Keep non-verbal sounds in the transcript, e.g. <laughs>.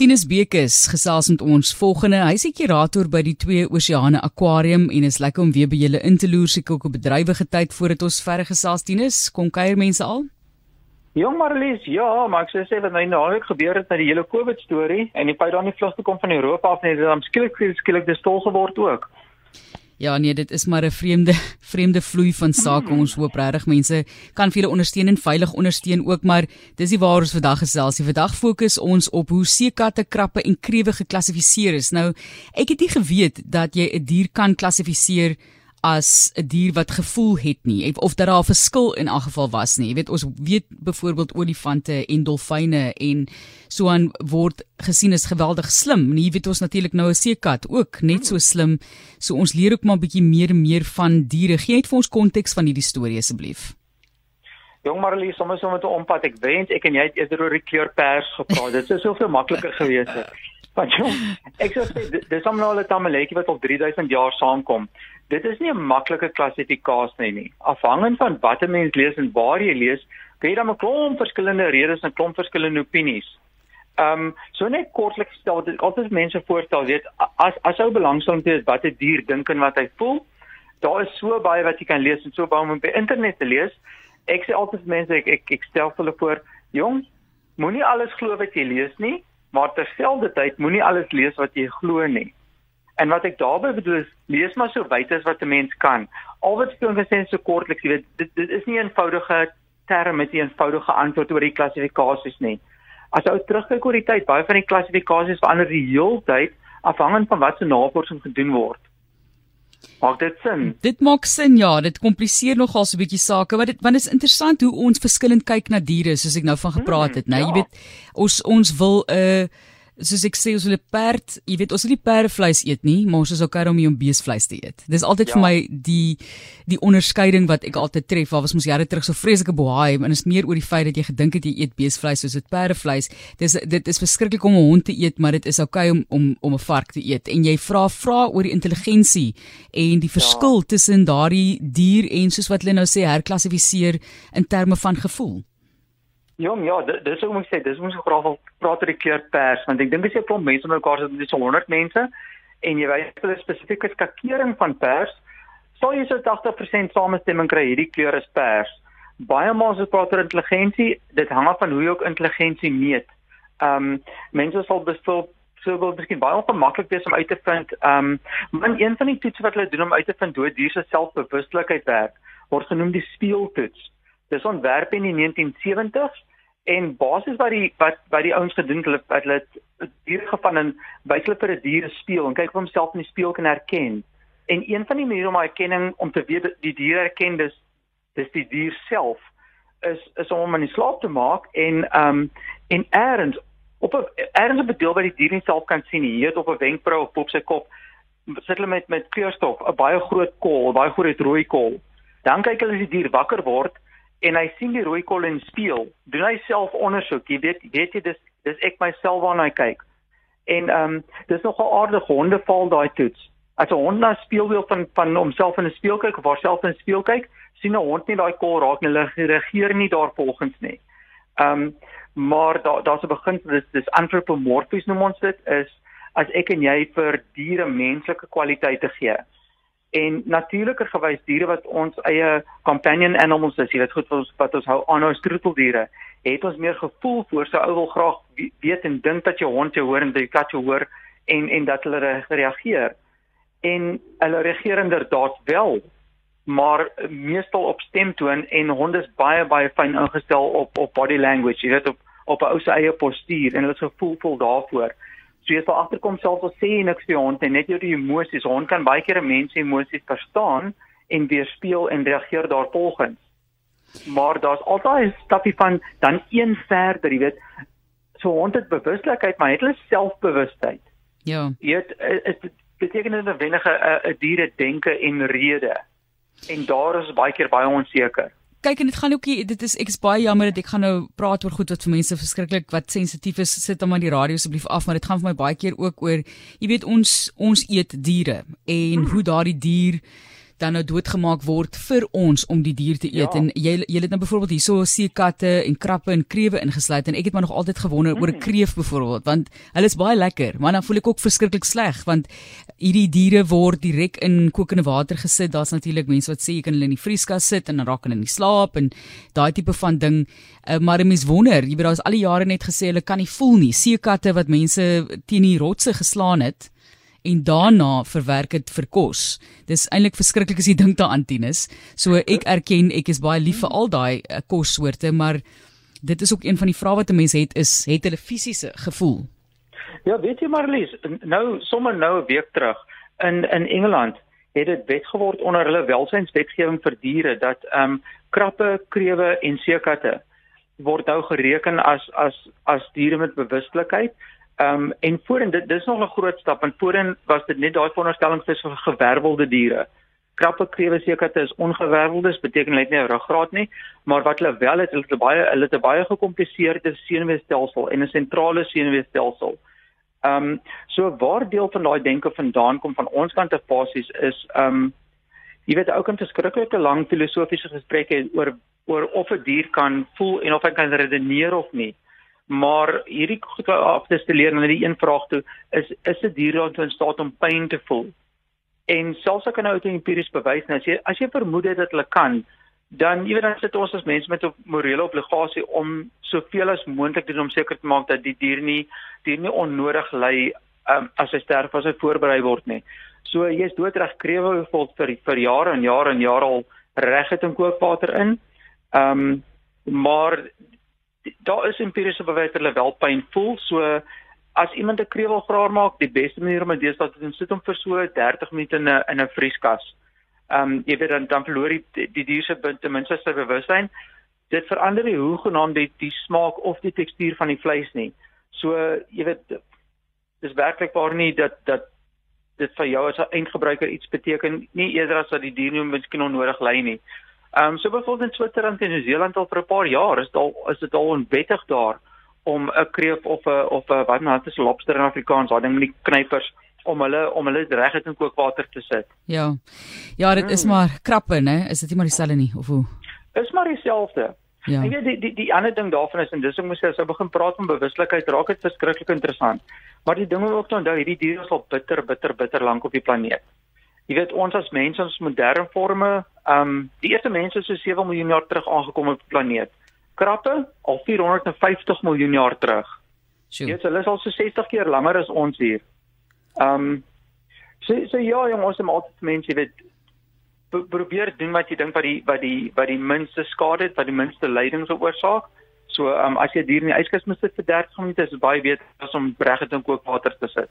Tinus Bekes gesels met ons volgende. Hy's die kurator by die Twee Oseane Aquarium en is lekker om weer by julle in te loer seker ook op bedrywige tyd voordat ons verder gesels Tinus. Kom kuier mense al? Jong Marlies, ja, maar ek sê sê wat nou naweek gebeur het met die hele COVID storie en die feit dat nie vlug te kom van Europa af nie, dit het skielik skielik dis tol geword ook. Ja nee, dit is maar 'n vreemde <laughs> vreemde vloei van sake. Ons hoop regtig mense kan vir hulle ondersteun en veilig ondersteun ook, maar dis nie waar ons vandag gesels nie. Vandag fokus ons op hoe seekatte, krappe en krewe geklassifiseer is. Nou, ek het nie geweet dat jy 'n dier kan klassifiseer as 'n dier wat gevoel het nie of dat daar 'n verskil in elk geval was nie. Jy weet ons weet byvoorbeeld olifante en dolfyne en so aan word gesien as geweldig slim. Nie weet ons natuurlik nou 'n seekat ook net so slim. So ons leer ook maar 'n bietjie meer en meer van diere. Gee net vir ons konteks van hierdie storie asseblief. Jong Marlies, sommer sommer te ompad. Ek wens ek en jy het eerder oor die kleur pers gepraat. Dit sou soveel makliker gewees het. Want jong, ek sê dis hom nou al 'n tamaletjie wat op 3000 jaar saamkom dit is nie 'n maklike klassifikasie nie. Afhangend van wat 'n mens lees en waar jy lees, kry jy dan 'n klomp verskillende redes en klomp verskillende opinies. Ehm um, so net kortliks stel dit altyd mense voorstel weet as as ou belangstelling het wat 'n dier dink en wat hy voel. Daar is so baie wat jy kan lees en so baie om op die internet te lees. Ek sê altyd mense ek ek, ek stel hulle voor, jong, moenie alles glo wat jy lees nie, maar terselfdertyd moenie alles lees wat jy glo nie. En wat ek daarby bedoel is lees maar so wyd as wat 'n mens kan. Al wat gesê so kortliks, jy weet, dit dit is nie 'n eenvoudige term met 'n eenvoudige antwoord oor die klassifikasies nie. As jy terugkyk oor die tyd, baie van die klassifikasies verander die heeltyd afhangend van wat se navorsing gedoen word. Maak dit sin? Dit maak sin ja, dit kompliseer nogal so 'n bietjie sake, want dit want is interessant hoe ons verskillend kyk na diere soos ek nou van gepraat het, hmm, né? Ja. Jy weet, ons ons wil 'n uh, soos ek sê ons wil 'n perd, jy weet ons wil nie perdevleis eet nie, maar ons is okay om om beesvleis te eet. Dis altyd ja. vir my die die onderskeiding wat ek altyd tref. Waar was ons jare terug so vreeslike bohaai, en is meer oor die feit dat jy gedink het jy eet beesvleis soos dit perdevleis. Dis dit is verskriklik om 'n hond te eet, maar dit is okay om om om 'n vark te eet. En jy vra vra oor die intelligensie en die verskil ja. tussen daardie dier en soos wat hulle nou sê herklassifiseer in terme van gevoel. Ja, ja, dis hoe ek sê, dis so graag wil praat oor die kleur pers want ek dink dis 'n klomp mense mekaar sit, dis so 100 mense en jy weet vir 'n spesifieke skakering van pers, sou jy so 80% samestemming kry hierdie kleur is pers. Baie mense praat oor intelligensie, dit hang af van hoe jy ook intelligensie meet. Ehm um, mense sal bestel so wil miskien baie ongemaklik wees om uit te vind. Ehm um, maar een van die toetse wat hulle doen om uit te vind hoe dier se selfbewustelikheid werk, word genoem die speeltoets. Dis ontwerp in die 1970s en basies wat die wat wat die ouens gedoen hulle het hulle diere gevang en wys hulle vir 'n dier speel en kyk of homself in die spieël kan herken. En een van die maniere om erkenning om te weet die dier herken dis dis die dier self is is om hom in slaap te maak en ehm um, en eers op 'n eers op 'n deel wat die dier nie self kan sien nie, hier op 'n wenkbrau of op sy kop sit hulle met met kleurstof, 'n baie groot kol, baie groot rooi kol. Dan kyk hulle as die dier wakker word en hy sien die rooi kol en speel. Doen hy self ondersoek. Jy weet, weet jy dis dis ek myself waarna hy kyk. En ehm um, dis nogal aardig honde val daai toets. As 'n hond na speelwiel van van homself in 'n speel kyk of haarself in 'n speel kyk, sien 'n hond nie daai kol raak nie. Hulle reageer nie daarvolgens nie. Ehm um, maar daar daar's 'n begin dis dis antropomorfies noem ons dit is as ek en jy vir diere menslike kwaliteite gee en natuurliker gewys diere wat ons eie companion animals is, jy weet goed wat ons wat ons hou aan ons troeteldiere, het ons meer gevoel vir so ou wil graag weet en dink dat jou hond jou hoor en dat jou kat jou hoor en en dat hulle reageer. En hulle reageer inderdaad wel, maar meestal op stemtoon en honde is baie baie fyn ingestel op op body language, jy weet op op 'n ou se eie postuur en hulle is gevoelvol daarvoor. So jy sal agterkom selfs al sê jy niks vir hond en net jou emosies. Hond kan baie keer 'n mens se emosies verstaan en weerspieël en reageer daarvolgens. Maar daar's altyd 'n stapie van dan een verder, jy weet. So hond het bewuslikheid, maar het hulle selfbewustheid. Ja. Jy weet dit beteken dit 'n wenige 'n diere denke en rede. En daar is baie keer baie onseker kyk en dit gaan ook dit is ek is baie jammer dat ek gaan nou praat oor goed wat vir mense verskriklik wat sensitief is sit hom aan die radio asseblief af maar dit gaan vir my baie keer ook oor jy weet ons ons eet diere en hoe daardie dier dan nou doodgemaak word vir ons om die dier te eet. Ja. En jy jy het nou byvoorbeeld hierso seekatte en krappe en krewe ingesluit en ek het maar nog altyd gewonder mm. oor 'n kreef byvoorbeeld want hulle is baie lekker, maar dan voel ek ook verskriklik sleg want hierdie diere word direk in kokende water gesit. Daar's natuurlik mense wat sê jy kan hulle in die vrieskas sit en dan raak hulle in die slaap en daai tipe van ding. Uh, maar mense wonder, jy weet daar's al die jare net gesê hulle kan nie voel nie. Seekatte wat mense teen die rotse geslaan het en daarna verwerk dit vir kos. Dis eintlik verskriklik as jy dink daaraan Tinus. So ek erken ek is baie lief vir al daai uh, kossoorte, maar dit is ook een van die vrae wat 'n mens het is het hulle fisiese gevoel? Ja, weet jy Marlies, nou sommer nou 'n week terug in in Engeland het dit wet geword onder hulle welsynswetgewing vir diere dat ehm um, krappe, krewe en seekatte word nou gereken as as as diere met bewustelikheid Ehm um, en voorheen dit dis nog 'n groot stap en voorheen was dit net daai veronderstelling vir gewervelde diere. Krappe krewe sekerte is ongewerveldes beteken net nie 'n ruggraat nie, maar wat hulle wel het, hulle het baie hulle het 'n baie gekompliseerde senuweestelsel en 'n sentrale senuweestelsel. Ehm um, so waar deel van daai denke vandaan kom van ons kant af basies is ehm um, jy weet ou kan verskriklike lang filosofiese gesprekke oor oor of 'n dier kan voel en of hy kan redeneer of nie maar hierdie goed af te steleer na die een vraag toe is is 'n dier wat in staat om pyn te voel? En selfs ek kan nou empiries bewys nou as jy as jy vermoed het dat hulle kan dan jy weet dan sit ons as mense met 'n morele obligasie om soveel as moontlik te doen om seker te maak dat die dier nie dier nie onnodig ly um, as hy sterf as hy voorberei word nie. So jy's doodreg krewe vol vir vir jare en jare en jare al reg het in kookwater in. Ehm um, maar daar is empiriese bewys dat hulle wel pyn voel. So as iemand 'n krewel graar maak, die beste manier om dit is dat jy sit hom vir so 30 minute in 'n in 'n vrieskas. Ehm um, jy weet dan dan verloor die die dier se ten minste sy bewussyn. Dit verander nie hoe genaamd die die smaak of die tekstuur van die vleis nie. So jy weet dis werklik waar nie dat dat dit vir jou as 'n eindgebruiker iets beteken nie eerder as dat die dier nie miskien onnodig ly nie. Ehm um, so byvoorbeeld in Switserland en Nieu-Seeland al vir 'n paar jaar is dit al is dit al onwettig daar om 'n kreef of 'n of 'n wat nou is lobster in Afrikaans, daai ding met die knypers om hulle om hulle reg in kookwater te sit. Ja. Ja, dit mm. is maar krappe, né? Is dit nie maar dieselfde nie of hoe? Is maar dieselfde. Ja. Ek weet die die die ander ding daarvan is en dis ek moet sê as jy begin praat van bewustelikheid, raak dit verskriklik interessant. Maar die ding moet ook onthou, hierdie diere is al bitter bitter bitter lank op die planeet. Jy weet ons as mense ons moderne forme, ehm um, die eerste mense so 7 miljoen jaar terug aangekom op die planeet. Krappe al 450 miljoen jaar terug. Weet hulle is al so 60 keer langer as ons hier. Ehm um, so so ja, jong, ons is altyd mense weet probeer doen wat jy dink wat die wat die wat die minste skade het, wat die minste lyding sou oorsaak. So ehm um, as jy dier in die yskas moet sit vir 30 minute, is dit baie beter as om reg het in kookwater te sit.